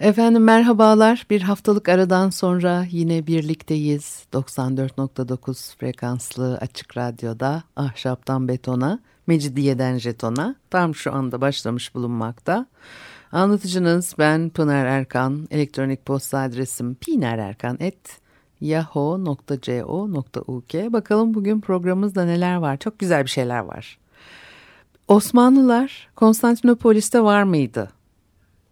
Efendim merhabalar. Bir haftalık aradan sonra yine birlikteyiz. 94.9 frekanslı açık radyoda ahşaptan betona, mecidiyeden jetona tam şu anda başlamış bulunmakta. Anlatıcınız ben Pınar Erkan. Elektronik posta adresim pinarerkan.yahoo.co.uk Bakalım bugün programımızda neler var? Çok güzel bir şeyler var. Osmanlılar Konstantinopolis'te var mıydı?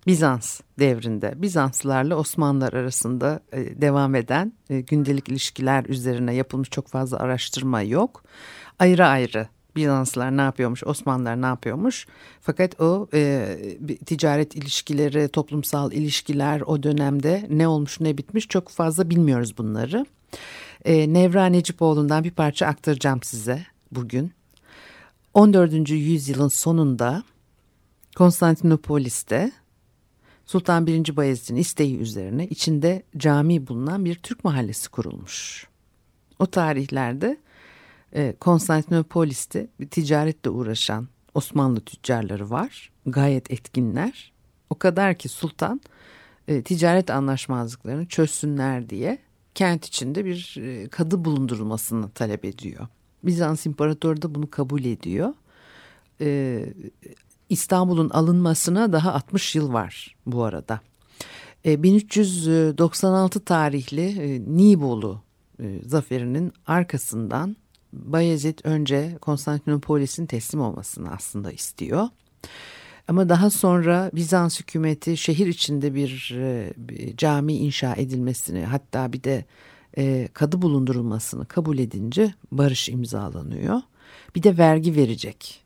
Bizans devrinde Bizanslılarla Osmanlılar arasında e, devam eden e, gündelik ilişkiler üzerine yapılmış çok fazla araştırma yok. Ayrı ayrı Bizanslılar ne yapıyormuş, Osmanlılar ne yapıyormuş. Fakat o e, ticaret ilişkileri, toplumsal ilişkiler o dönemde ne olmuş ne bitmiş çok fazla bilmiyoruz bunları. E, Nevra Necipoğlu'ndan bir parça aktaracağım size bugün. 14. yüzyılın sonunda Konstantinopolis'te Sultan 1. Bayezid'in isteği üzerine içinde cami bulunan bir Türk mahallesi kurulmuş. O tarihlerde e, Konstantinopolis'te bir ticaretle uğraşan Osmanlı tüccarları var. Gayet etkinler. O kadar ki sultan e, ticaret anlaşmazlıklarını çözsünler diye kent içinde bir e, kadı bulundurulmasını talep ediyor. Bizans İmparatoru da bunu kabul ediyor. İstanbul'un alınmasına daha 60 yıl var bu arada. 1396 e, tarihli e, Nibolu e, zaferinin arkasından Bayezid önce Konstantinopolis'in teslim olmasını aslında istiyor. Ama daha sonra Bizans hükümeti şehir içinde bir, cami inşa edilmesini hatta bir de kadı bulundurulmasını kabul edince barış imzalanıyor. Bir de vergi verecek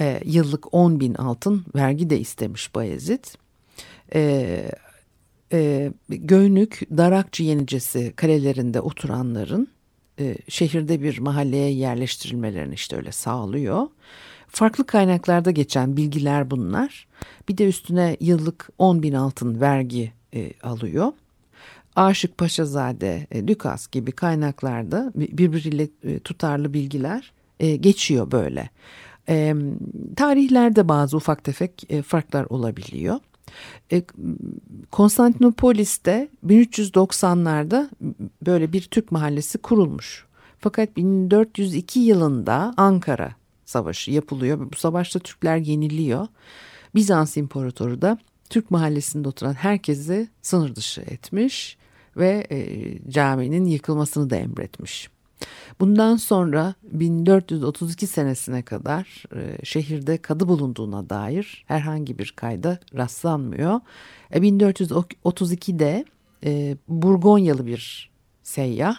e, yıllık 10 bin altın vergi de istemiş Bayezid. E, e, Göynük, Darakçı Yenicesi kalelerinde oturanların e, şehirde bir mahalleye yerleştirilmelerini işte öyle sağlıyor. Farklı kaynaklarda geçen bilgiler bunlar. Bir de üstüne yıllık 10 bin altın vergi e, alıyor. Aşık Paşazade, e, Lukas gibi kaynaklarda birbiriyle e, tutarlı bilgiler e, geçiyor böyle. E, tarihlerde bazı ufak tefek e, farklar olabiliyor. E, Konstantinopolis'te 1390'larda böyle bir Türk mahallesi kurulmuş. Fakat 1402 yılında Ankara Savaşı yapılıyor bu savaşta Türkler yeniliyor. Bizans İmparatoru da Türk mahallesinde oturan herkesi sınır dışı etmiş ve e, caminin yıkılmasını da emretmiş. Bundan sonra 1432 senesine kadar e, şehirde kadı bulunduğuna dair herhangi bir kayda rastlanmıyor. E, 1432'de e, Burgonyalı bir seyyah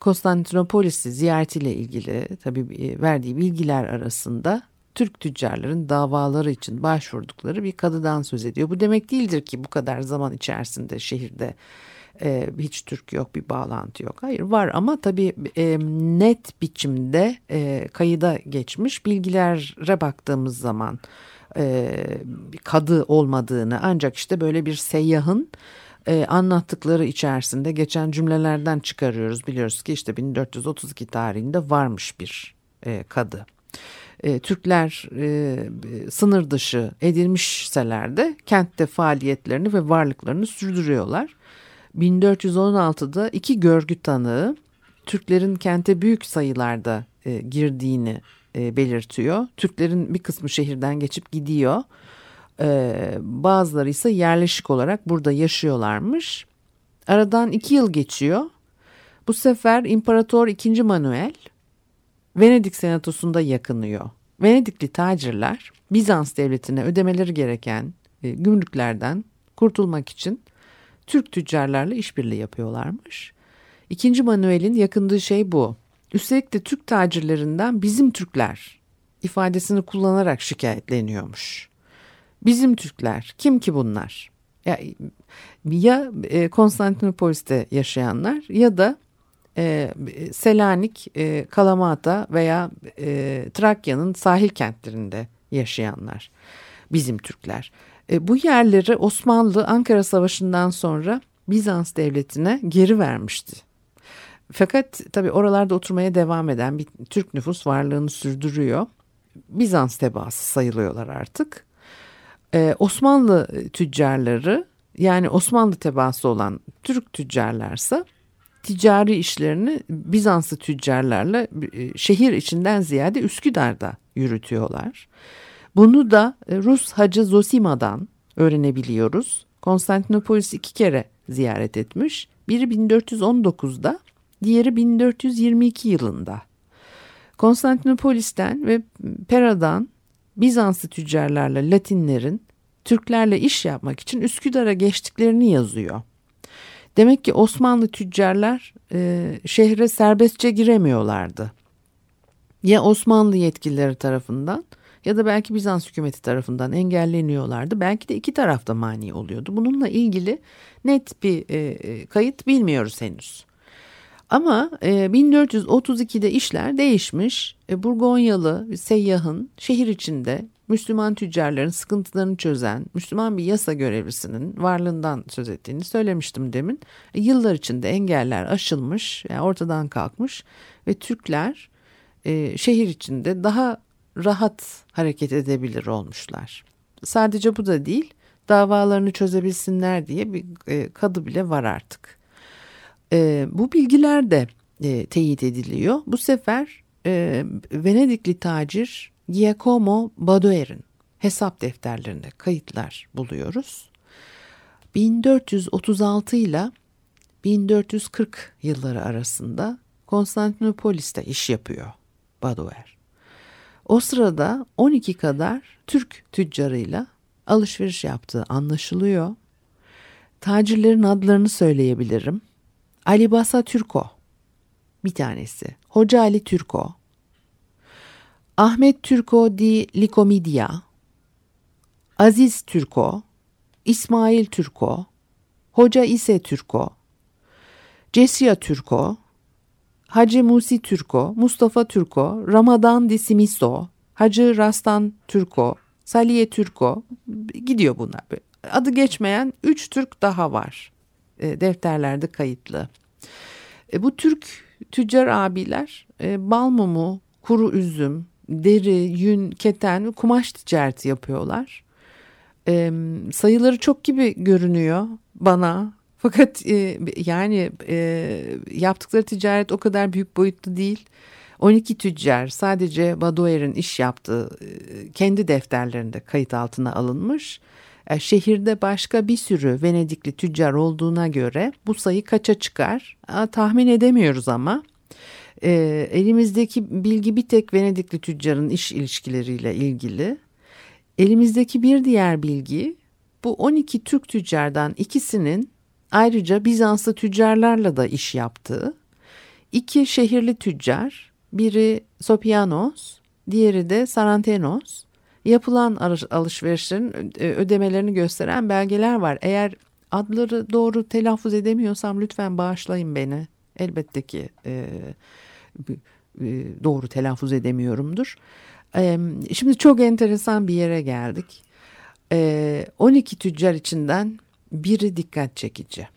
Konstantinopolis'i ziyaretiyle ilgili tabii e, verdiği bilgiler arasında Türk tüccarların davaları için başvurdukları bir kadıdan söz ediyor. Bu demek değildir ki bu kadar zaman içerisinde şehirde e, hiç Türk yok bir bağlantı yok. Hayır var ama tabii e, net biçimde e, kayıda geçmiş bilgilere baktığımız zaman e, kadı olmadığını ancak işte böyle bir seyyahın e, anlattıkları içerisinde geçen cümlelerden çıkarıyoruz. Biliyoruz ki işte 1432 tarihinde varmış bir e, kadı. E, Türkler e, sınır dışı edilmişseler de kentte faaliyetlerini ve varlıklarını sürdürüyorlar. 1416'da iki görgü tanığı Türklerin kente büyük sayılarda e, girdiğini e, belirtiyor. Türklerin bir kısmı şehirden geçip gidiyor. E, bazıları ise yerleşik olarak burada yaşıyorlarmış. Aradan iki yıl geçiyor. Bu sefer İmparator II. Manuel Venedik senatosunda yakınıyor. Venedikli tacirler Bizans devletine ödemeleri gereken e, gümrüklerden kurtulmak için Türk tüccarlarla işbirliği yapıyorlarmış. İkinci Manuel'in yakındığı şey bu. Üstelik de Türk tacirlerinden bizim Türkler ifadesini kullanarak şikayetleniyormuş. Bizim Türkler kim ki bunlar? Ya, ya e, Konstantinopolis'te yaşayanlar ya da e, Selanik, e, Kalamata veya e, Trakya'nın sahil kentlerinde yaşayanlar. Bizim Türkler. E, bu yerleri Osmanlı Ankara Savaşı'ndan sonra Bizans devletine geri vermişti. Fakat tabi oralarda oturmaya devam eden bir Türk nüfus varlığını sürdürüyor. Bizans tebaası sayılıyorlar artık. Ee, Osmanlı tüccarları yani Osmanlı tebaası olan Türk tüccarlarsa ticari işlerini Bizanslı tüccarlarla e, şehir içinden ziyade Üsküdar'da yürütüyorlar. Bunu da e, Rus Hacı Zosima'dan öğrenebiliyoruz. Konstantinopolis iki kere ziyaret etmiş. Biri 1419'da, diğeri 1422 yılında. Konstantinopolis'ten ve Pera'dan Bizanslı tüccarlarla Latinlerin Türklerle iş yapmak için Üsküdar'a geçtiklerini yazıyor. Demek ki Osmanlı tüccarlar e, şehre serbestçe giremiyorlardı. Ya Osmanlı yetkilileri tarafından ya da belki Bizans hükümeti tarafından engelleniyorlardı. Belki de iki tarafta mani oluyordu. Bununla ilgili net bir e, e kayıt bilmiyoruz henüz. Ama e, 1432'de işler değişmiş. E, Burgonyalı seyyahın şehir içinde Müslüman tüccarların sıkıntılarını çözen Müslüman bir yasa görevlisinin varlığından söz ettiğini söylemiştim demin. E, yıllar içinde engeller aşılmış, yani ortadan kalkmış ve Türkler e, şehir içinde daha rahat hareket edebilir olmuşlar. Sadece bu da değil, davalarını çözebilsinler diye bir e, kadı bile var artık. E, bu bilgiler de e, teyit ediliyor. Bu sefer Venedikli tacir Giacomo Badoer'in hesap defterlerinde kayıtlar buluyoruz. 1436 ile 1440 yılları arasında Konstantinopolis'te iş yapıyor Badoer. O sırada 12 kadar Türk tüccarıyla alışveriş yaptığı anlaşılıyor. Tacirlerin adlarını söyleyebilirim. Ali Basa Türko bir tanesi. Hoca Ali Türko. Ahmet Türko di Likomidia. Aziz Türko. İsmail Türko. Hoca İse Türko. Cesya Türko. Hacı Musi Türko, Mustafa Türko, Ramadan Disimiso, Hacı Rastan Türko, Saliye Türko gidiyor bunlar. Adı geçmeyen üç Türk daha var e, defterlerde kayıtlı. E, bu Türk tüccar abiler e, bal mumu, kuru üzüm, deri, yün, keten kumaş ticareti yapıyorlar. E, sayıları çok gibi görünüyor bana. Fakat e, yani e, yaptıkları ticaret o kadar büyük boyutlu değil. 12 tüccar sadece Badoer'in iş yaptığı e, kendi defterlerinde kayıt altına alınmış. E, şehirde başka bir sürü Venedikli tüccar olduğuna göre bu sayı kaça çıkar? tahmin edemiyoruz ama. E, elimizdeki bilgi bir tek Venedikli tüccarın iş ilişkileriyle ilgili. Elimizdeki bir diğer bilgi bu 12 Türk tüccardan ikisinin ayrıca Bizanslı tüccarlarla da iş yaptığı. İki şehirli tüccar, biri Sopianos, diğeri de Sarantenos yapılan alışverişlerin e, ödemelerini gösteren belgeler var. Eğer adları doğru telaffuz edemiyorsam lütfen bağışlayın beni. Elbette ki e, e, doğru telaffuz edemiyorumdur. E, şimdi çok enteresan bir yere geldik. E, 12 tüccar içinden biri dikkat çekici.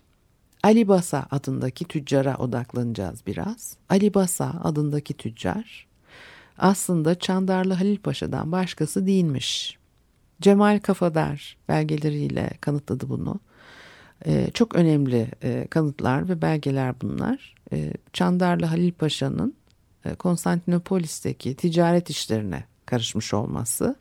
Ali Basa adındaki tüccara odaklanacağız biraz. Ali Basa adındaki tüccar aslında Çandarlı Halil Paşa'dan başkası değilmiş. Cemal Kafadar belgeleriyle kanıtladı bunu. Ee, çok önemli e, kanıtlar ve belgeler bunlar. Ee, Çandarlı Halil Paşa'nın e, Konstantinopolis'teki ticaret işlerine karışmış olması.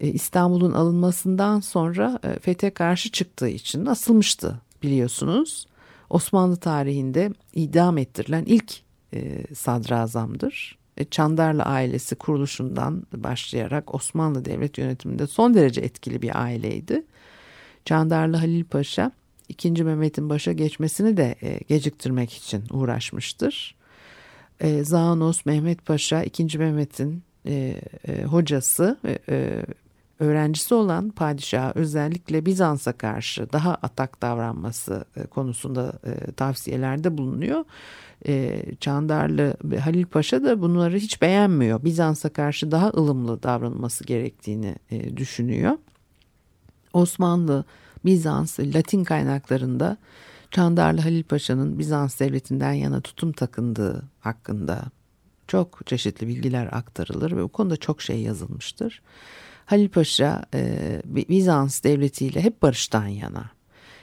E, İstanbul'un alınmasından sonra e, fethe karşı çıktığı için asılmıştı biliyorsunuz. Osmanlı tarihinde idam ettirilen ilk e, sadrazamdır. Çandarlı ailesi kuruluşundan başlayarak Osmanlı Devlet yönetiminde son derece etkili bir aileydi. Çandarlı Halil Paşa 2. Mehmet'in başa geçmesini de geciktirmek için uğraşmıştır. Zanos Mehmet Paşa 2. Mehmet'in e, hocası öğrencisi olan padişah özellikle Bizans'a karşı daha atak davranması e, konusunda e, tavsiyelerde bulunuyor. E, Çandarlı Halil Paşa da bunları hiç beğenmiyor. Bizans'a karşı daha ılımlı davranılması gerektiğini düşünüyor. Osmanlı, Bizans, Latin kaynaklarında Çandarlı Halil Paşa'nın Bizans devletinden yana tutum takındığı hakkında çok çeşitli bilgiler aktarılır ve bu konuda çok şey yazılmıştır. Halil Paşa e, Bizans devletiyle hep barıştan yana.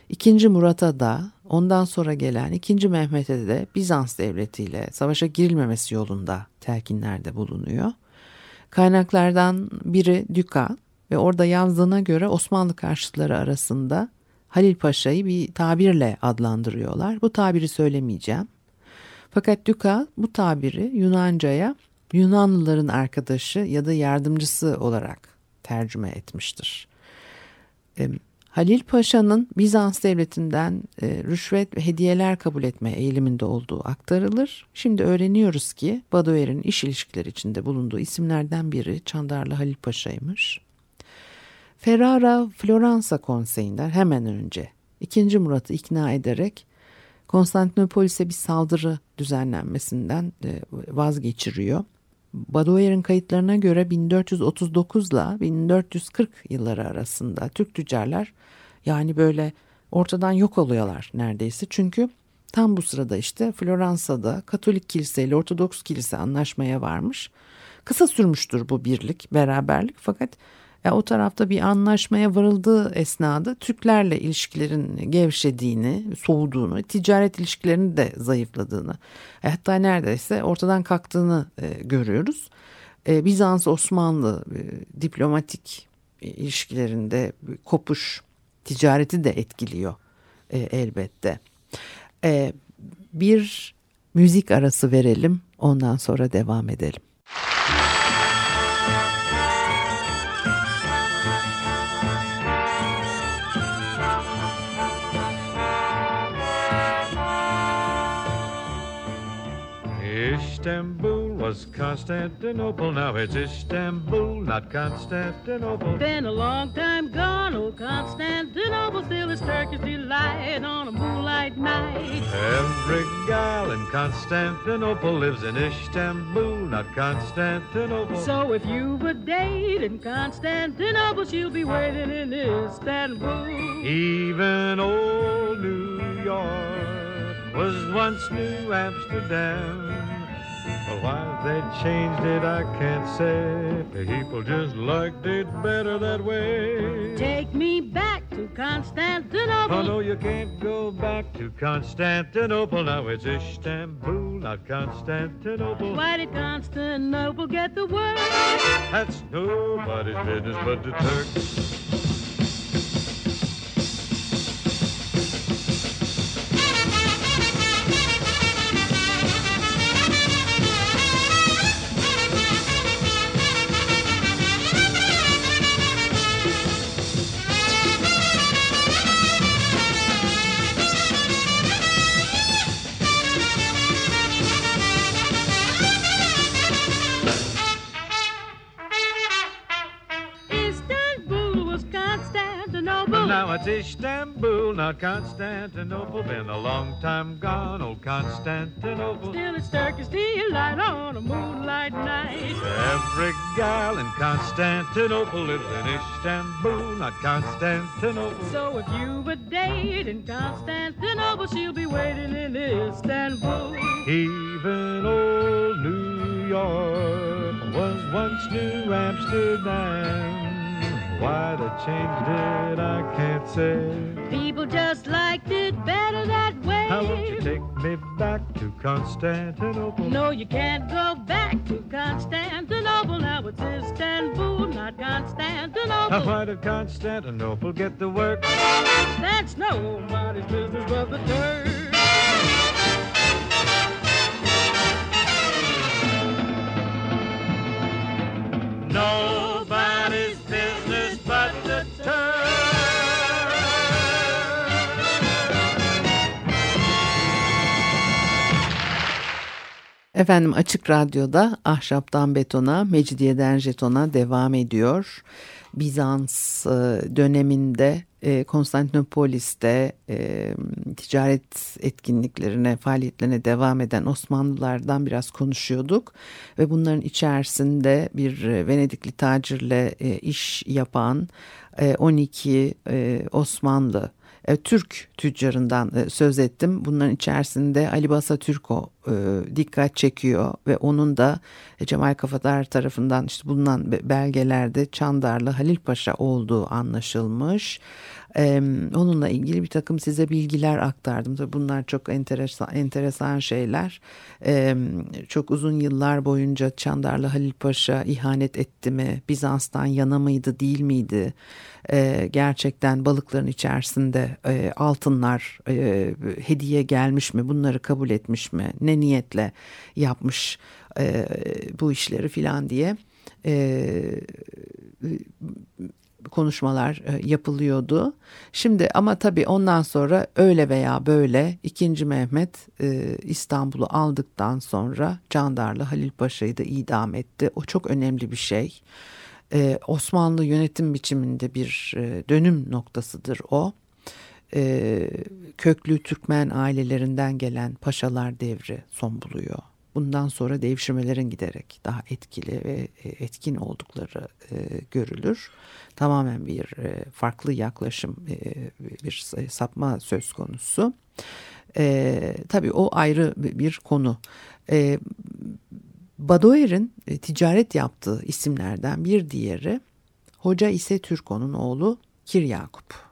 İkinci Murat'a da ondan sonra gelen ikinci Mehmet'e de Bizans devletiyle savaşa girilmemesi yolunda telkinlerde bulunuyor. Kaynaklardan biri Düka ve orada yazdığına göre Osmanlı karşıtları arasında Halil Paşa'yı bir tabirle adlandırıyorlar. Bu tabiri söylemeyeceğim. Fakat Düka bu tabiri Yunanca'ya Yunanlıların arkadaşı ya da yardımcısı olarak tercüme etmiştir. Halil Paşa'nın Bizans devletinden e, rüşvet ve hediyeler kabul etme eğiliminde olduğu aktarılır. Şimdi öğreniyoruz ki Badoer'in iş ilişkileri içinde bulunduğu isimlerden biri Çandarlı Halil Paşa'ymış. Ferrara Floransa konseyinden hemen önce 2. Murat'ı ikna ederek Konstantinopolis'e bir saldırı düzenlenmesinden e, vazgeçiriyor. Badoer'in kayıtlarına göre 1439 ile 1440 yılları arasında Türk tüccarlar yani böyle ortadan yok oluyorlar neredeyse. Çünkü tam bu sırada işte Floransa'da Katolik kilise ile Ortodoks kilise anlaşmaya varmış. Kısa sürmüştür bu birlik, beraberlik fakat ya o tarafta bir anlaşmaya varıldığı esnada Türklerle ilişkilerin gevşediğini, soğuduğunu, ticaret ilişkilerinin de zayıfladığını, e, hatta neredeyse ortadan kalktığını e, görüyoruz. E, Bizans-Osmanlı e, diplomatik ilişkilerinde kopuş, ticareti de etkiliyor e, elbette. E, bir müzik arası verelim, ondan sonra devam edelim. Istanbul was Constantinople, now it's Istanbul, not Constantinople. Been a long time gone, old Constantinople still is Turkish delight on a moonlight night. Every gal in Constantinople lives in Istanbul, not Constantinople. So if you've a date in Constantinople, she'll be waiting in Istanbul. Even old New York was once New Amsterdam. Why they changed it, I can't say. The people just liked it better that way. Take me back to Constantinople. Oh, no, you can't go back to Constantinople. Now it's Istanbul, not Constantinople. Why did Constantinople get the word? That's nobody's business but the Turks. It's Istanbul, not Constantinople. Been a long time gone, old Constantinople. Still it's Turkish delight on a moonlight night. Every gal in Constantinople lives in Istanbul, not Constantinople. So if you've a date in Constantinople, she'll be waiting in Istanbul. Even old New York was once New Amsterdam. Why they changed it, I can't say. People just liked it better that way. How won't you take me back to Constantinople? No, you can't go back to Constantinople. Now it's Istanbul, not Constantinople. Now why did Constantinople get the work? That's nobody's business but the Turks. Efendim Açık Radyo'da Ahşaptan Betona, Mecidiyeden Jeton'a devam ediyor. Bizans e, döneminde e, Konstantinopolis'te e, ticaret etkinliklerine, faaliyetlerine devam eden Osmanlılardan biraz konuşuyorduk. Ve bunların içerisinde bir Venedikli tacirle iş yapan 12 Osmanlı Türk tüccarından söz ettim. Bunların içerisinde Ali Basa Türko dikkat çekiyor ve onun da e, Cemal Kafadar tarafından işte bulunan belgelerde Çandarlı Halil Paşa olduğu anlaşılmış. E, onunla ilgili bir takım size bilgiler aktardım. Tabii bunlar çok enteresan, enteresan şeyler. E, çok uzun yıllar boyunca Çandarlı Halil Paşa ihanet etti mi? Bizans'tan yana mıydı değil miydi? E, gerçekten balıkların içerisinde e, altınlar e, hediye gelmiş mi? Bunları kabul etmiş mi? Ne niyetle yapmış e, bu işleri filan diye e, konuşmalar e, yapılıyordu. Şimdi ama tabii ondan sonra öyle veya böyle 2. Mehmet e, İstanbul'u aldıktan sonra Candarlı Halil Paşa'yı da idam etti. O çok önemli bir şey. E, Osmanlı yönetim biçiminde bir dönüm noktasıdır o. Köklü Türkmen ailelerinden gelen paşalar devri son buluyor. Bundan sonra devşirmelerin giderek daha etkili ve etkin oldukları görülür tamamen bir e, farklı yaklaşım, e, bir sapma söz konusu. E, tabii o ayrı bir konu. E, Badoer'in e, ticaret yaptığı isimlerden bir diğeri Hoca ise Türko'nun oğlu Kir Yakup.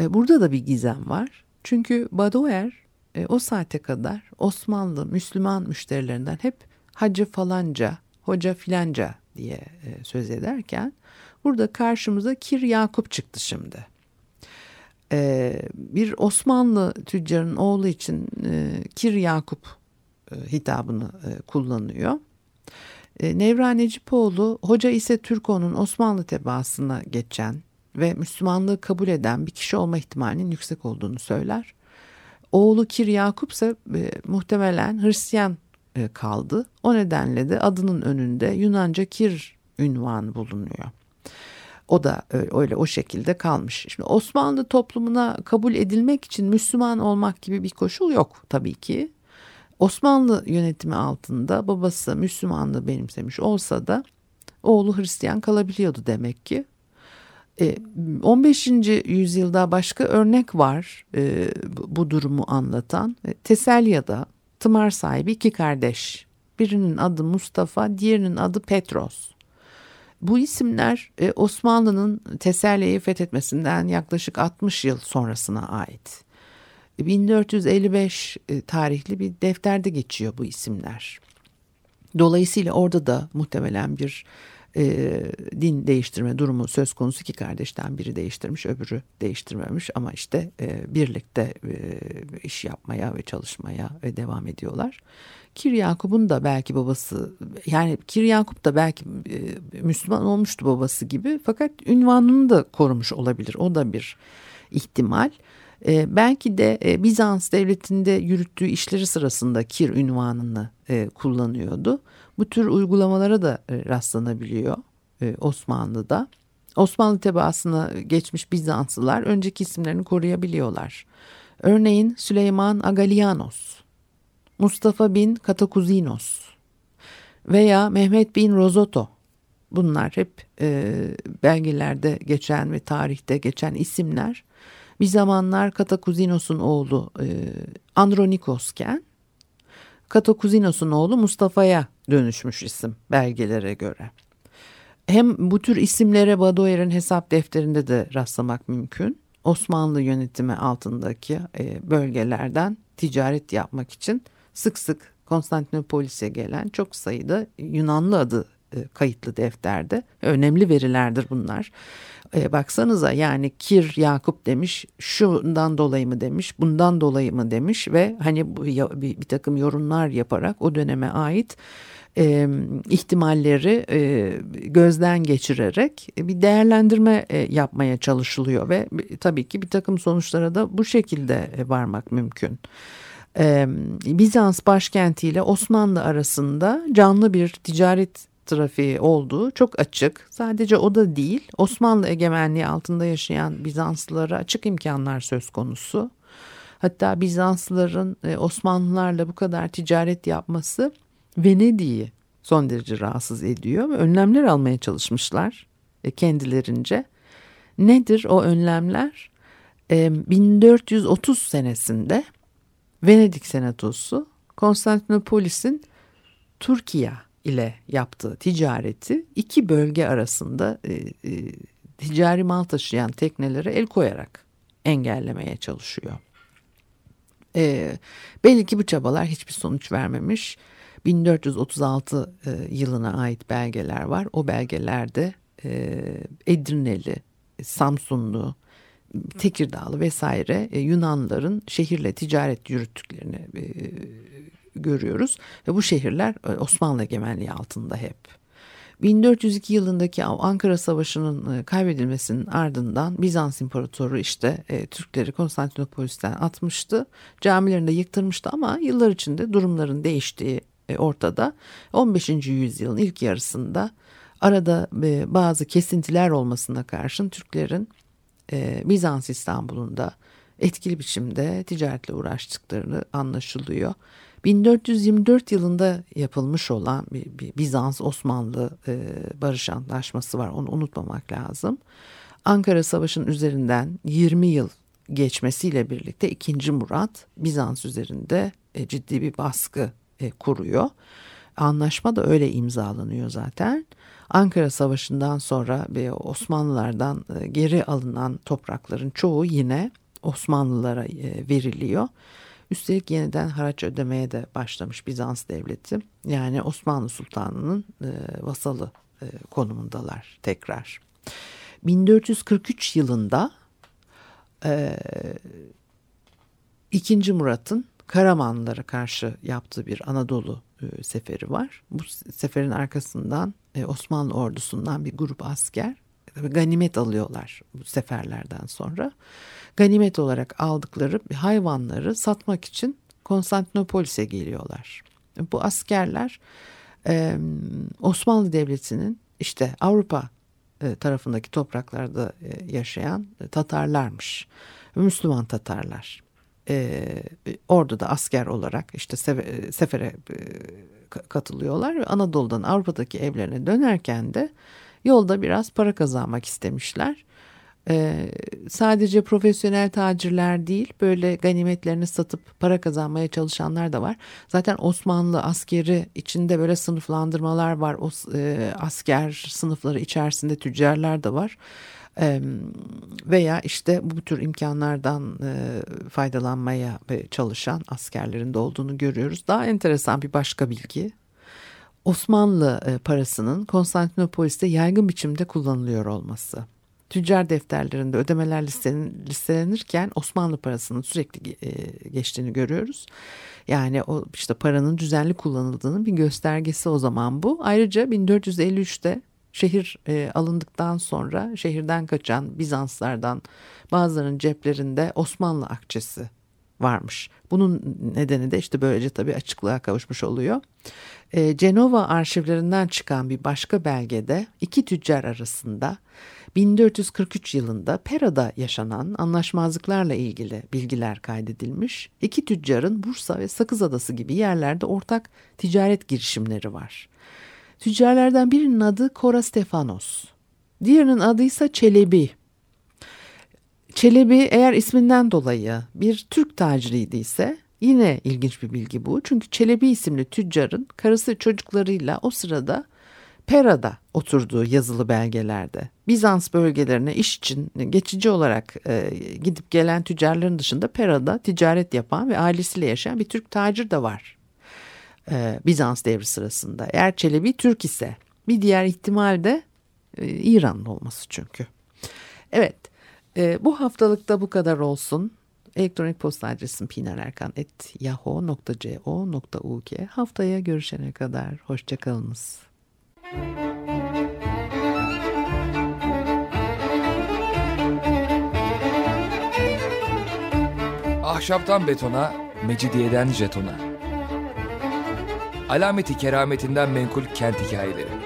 E, burada da bir gizem var. Çünkü Badoer e, o saate kadar Osmanlı Müslüman müşterilerinden hep hacı falanca, hoca filanca diye e, söz ederken Burada karşımıza Kir Yakup çıktı şimdi. Bir Osmanlı tüccarın oğlu için Kir Yakup hitabını kullanıyor. Nevra Necipoğlu Hoca ise Türko'nun Osmanlı tebaasına geçen ve Müslümanlığı kabul eden bir kişi olma ihtimalinin yüksek olduğunu söyler. Oğlu Kir Yakup ise e, muhtemelen Hristiyan e, kaldı. O nedenle de adının önünde Yunanca Kir ünvanı bulunuyor. O da öyle o şekilde kalmış. Şimdi Osmanlı toplumuna kabul edilmek için Müslüman olmak gibi bir koşul yok tabii ki. Osmanlı yönetimi altında babası Müslümanlığı benimsemiş olsa da oğlu Hristiyan kalabiliyordu demek ki. 15. E, yüzyılda başka örnek var e, bu durumu anlatan. E, Teselya'da tımar sahibi iki kardeş. Birinin adı Mustafa, diğerinin adı Petros. Bu isimler Osmanlı'nın Teselli'yi fethetmesinden yaklaşık 60 yıl sonrasına ait. 1455 e, tarihli bir defterde geçiyor bu isimler. Dolayısıyla orada da muhtemelen bir e, din değiştirme durumu söz konusu ki kardeşten biri değiştirmiş öbürü değiştirmemiş ama işte e, birlikte e, iş yapmaya ve çalışmaya ve devam ediyorlar. Kir Yakup'un da belki babası yani Kir Yakup da belki e, Müslüman olmuştu babası gibi fakat ünvanını da korumuş olabilir. O da bir ihtimal. E, belki de e, Bizans devletinde yürüttüğü işleri sırasında Kir ünvanını e, kullanıyordu. Bu tür uygulamalara da e, rastlanabiliyor e, Osmanlı'da. Osmanlı tebaasına geçmiş Bizanslılar önceki isimlerini koruyabiliyorlar. Örneğin Süleyman Agalianos Mustafa bin Katakuzinos veya Mehmet bin Rozoto. Bunlar hep e, belgelerde geçen ve tarihte geçen isimler. Bir zamanlar Katakuzinos'un oğlu e, Andronikosken Katakuzinos'un oğlu Mustafa'ya dönüşmüş isim belgelere göre. Hem bu tür isimlere Badoer'in hesap defterinde de rastlamak mümkün. Osmanlı yönetimi altındaki e, bölgelerden ticaret yapmak için sık sık Konstantinopolis'e gelen çok sayıda Yunanlı adı kayıtlı defterde. Önemli verilerdir bunlar. E, baksanıza yani Kir Yakup demiş, şundan dolayı mı demiş, bundan dolayı mı demiş ve hani bir, bir takım yorumlar yaparak o döneme ait e, ihtimalleri e, gözden geçirerek bir değerlendirme e, yapmaya çalışılıyor ve tabii ki bir takım sonuçlara da bu şekilde varmak mümkün e, Bizans başkenti ile Osmanlı arasında canlı bir ticaret trafiği olduğu çok açık. Sadece o da değil Osmanlı egemenliği altında yaşayan Bizanslılara açık imkanlar söz konusu. Hatta Bizanslıların e, Osmanlılarla bu kadar ticaret yapması Venedik'i son derece rahatsız ediyor ve önlemler almaya çalışmışlar e, kendilerince. Nedir o önlemler? 1430 senesinde Venedik Senatosu Konstantinopolis'in Türkiye ile yaptığı ticareti iki bölge arasında e, e, ticari mal taşıyan teknelere el koyarak engellemeye çalışıyor. E, belli ki bu çabalar hiçbir sonuç vermemiş. 1436 e, yılına ait belgeler var. O belgelerde e, Edirneli, Samsunlu, Tekirdağlı vesaire e, Yunanların şehirle ticaret yürüttüklerini e, görüyoruz. Ve bu şehirler e, Osmanlı egemenliği altında hep. 1402 yılındaki Ankara Savaşı'nın e, kaybedilmesinin ardından Bizans İmparatoru işte e, Türkleri Konstantinopolis'ten atmıştı. Camilerini de yıktırmıştı ama yıllar içinde durumların değiştiği e, ortada. 15. yüzyılın ilk yarısında arada e, bazı kesintiler olmasına karşın Türklerin e, Bizans İstanbul'unda etkili biçimde ticaretle uğraştıklarını anlaşılıyor. 1424 yılında yapılmış olan bir, bir Bizans-Osmanlı e, barış antlaşması var onu unutmamak lazım. Ankara Savaşı'nın üzerinden 20 yıl geçmesiyle birlikte 2. Murat Bizans üzerinde e, ciddi bir baskı e, kuruyor. Anlaşma da öyle imzalanıyor zaten. Ankara Savaşı'ndan sonra Osmanlılardan e, geri alınan toprakların çoğu yine Osmanlılara e, veriliyor. Üstelik yeniden haraç ödemeye de başlamış Bizans devleti. Yani Osmanlı Sultanı'nın e, vasalı e, konumundalar tekrar. 1443 yılında e, 2. Murat'ın Karamanlılara karşı yaptığı bir Anadolu e, seferi var. Bu seferin arkasından e, Osmanlı ordusundan bir grup asker ganimet alıyorlar bu seferlerden sonra. Ganimet olarak aldıkları hayvanları satmak için Konstantinopolis'e geliyorlar. Bu askerler Osmanlı Devleti'nin işte Avrupa tarafındaki topraklarda yaşayan Tatarlarmış. Müslüman Tatarlar. E, orduda asker olarak işte sefe, sefere katılıyorlar ve Anadolu'dan Avrupa'daki evlerine dönerken de Yolda biraz para kazanmak istemişler. Ee, sadece profesyonel tacirler değil böyle ganimetlerini satıp para kazanmaya çalışanlar da var. Zaten Osmanlı askeri içinde böyle sınıflandırmalar var. O e, asker sınıfları içerisinde tüccarlar da var. E, veya işte bu tür imkanlardan e, faydalanmaya çalışan askerlerin de olduğunu görüyoruz. Daha enteresan bir başka bilgi Osmanlı e, parasının Konstantinopolis'te yaygın biçimde kullanılıyor olması. Tüccar defterlerinde ödemeler listelenirken Osmanlı parasının sürekli e, geçtiğini görüyoruz. Yani o işte paranın düzenli kullanıldığının bir göstergesi o zaman bu. Ayrıca 1453'te şehir e, alındıktan sonra şehirden kaçan Bizanslardan bazılarının ceplerinde Osmanlı akçesi varmış. Bunun nedeni de işte böylece tabii açıklığa kavuşmuş oluyor. E, Cenova arşivlerinden çıkan bir başka belgede iki tüccar arasında 1443 yılında Pera'da yaşanan anlaşmazlıklarla ilgili bilgiler kaydedilmiş. İki tüccarın Bursa ve Sakız Adası gibi yerlerde ortak ticaret girişimleri var. Tüccarlardan birinin adı Kora Stefanos. Diğerinin adı ise Çelebi. Çelebi eğer isminden dolayı bir Türk taciriydi yine ilginç bir bilgi bu. Çünkü Çelebi isimli tüccarın karısı çocuklarıyla o sırada Pera'da oturduğu yazılı belgelerde. Bizans bölgelerine iş için geçici olarak e, gidip gelen tüccarların dışında Pera'da ticaret yapan ve ailesiyle yaşayan bir Türk tacir de var. E, Bizans devri sırasında. Eğer Çelebi Türk ise bir diğer ihtimal de e, İranlı olması çünkü. Evet e, bu haftalıkta bu kadar olsun. Elektronik posta adresim pinarerkan.yahoo.co.uk Haftaya görüşene kadar hoşçakalınız. Ahşaptan betona, mecidiyeden jetona. Alameti kerametinden menkul kent hikayeleri.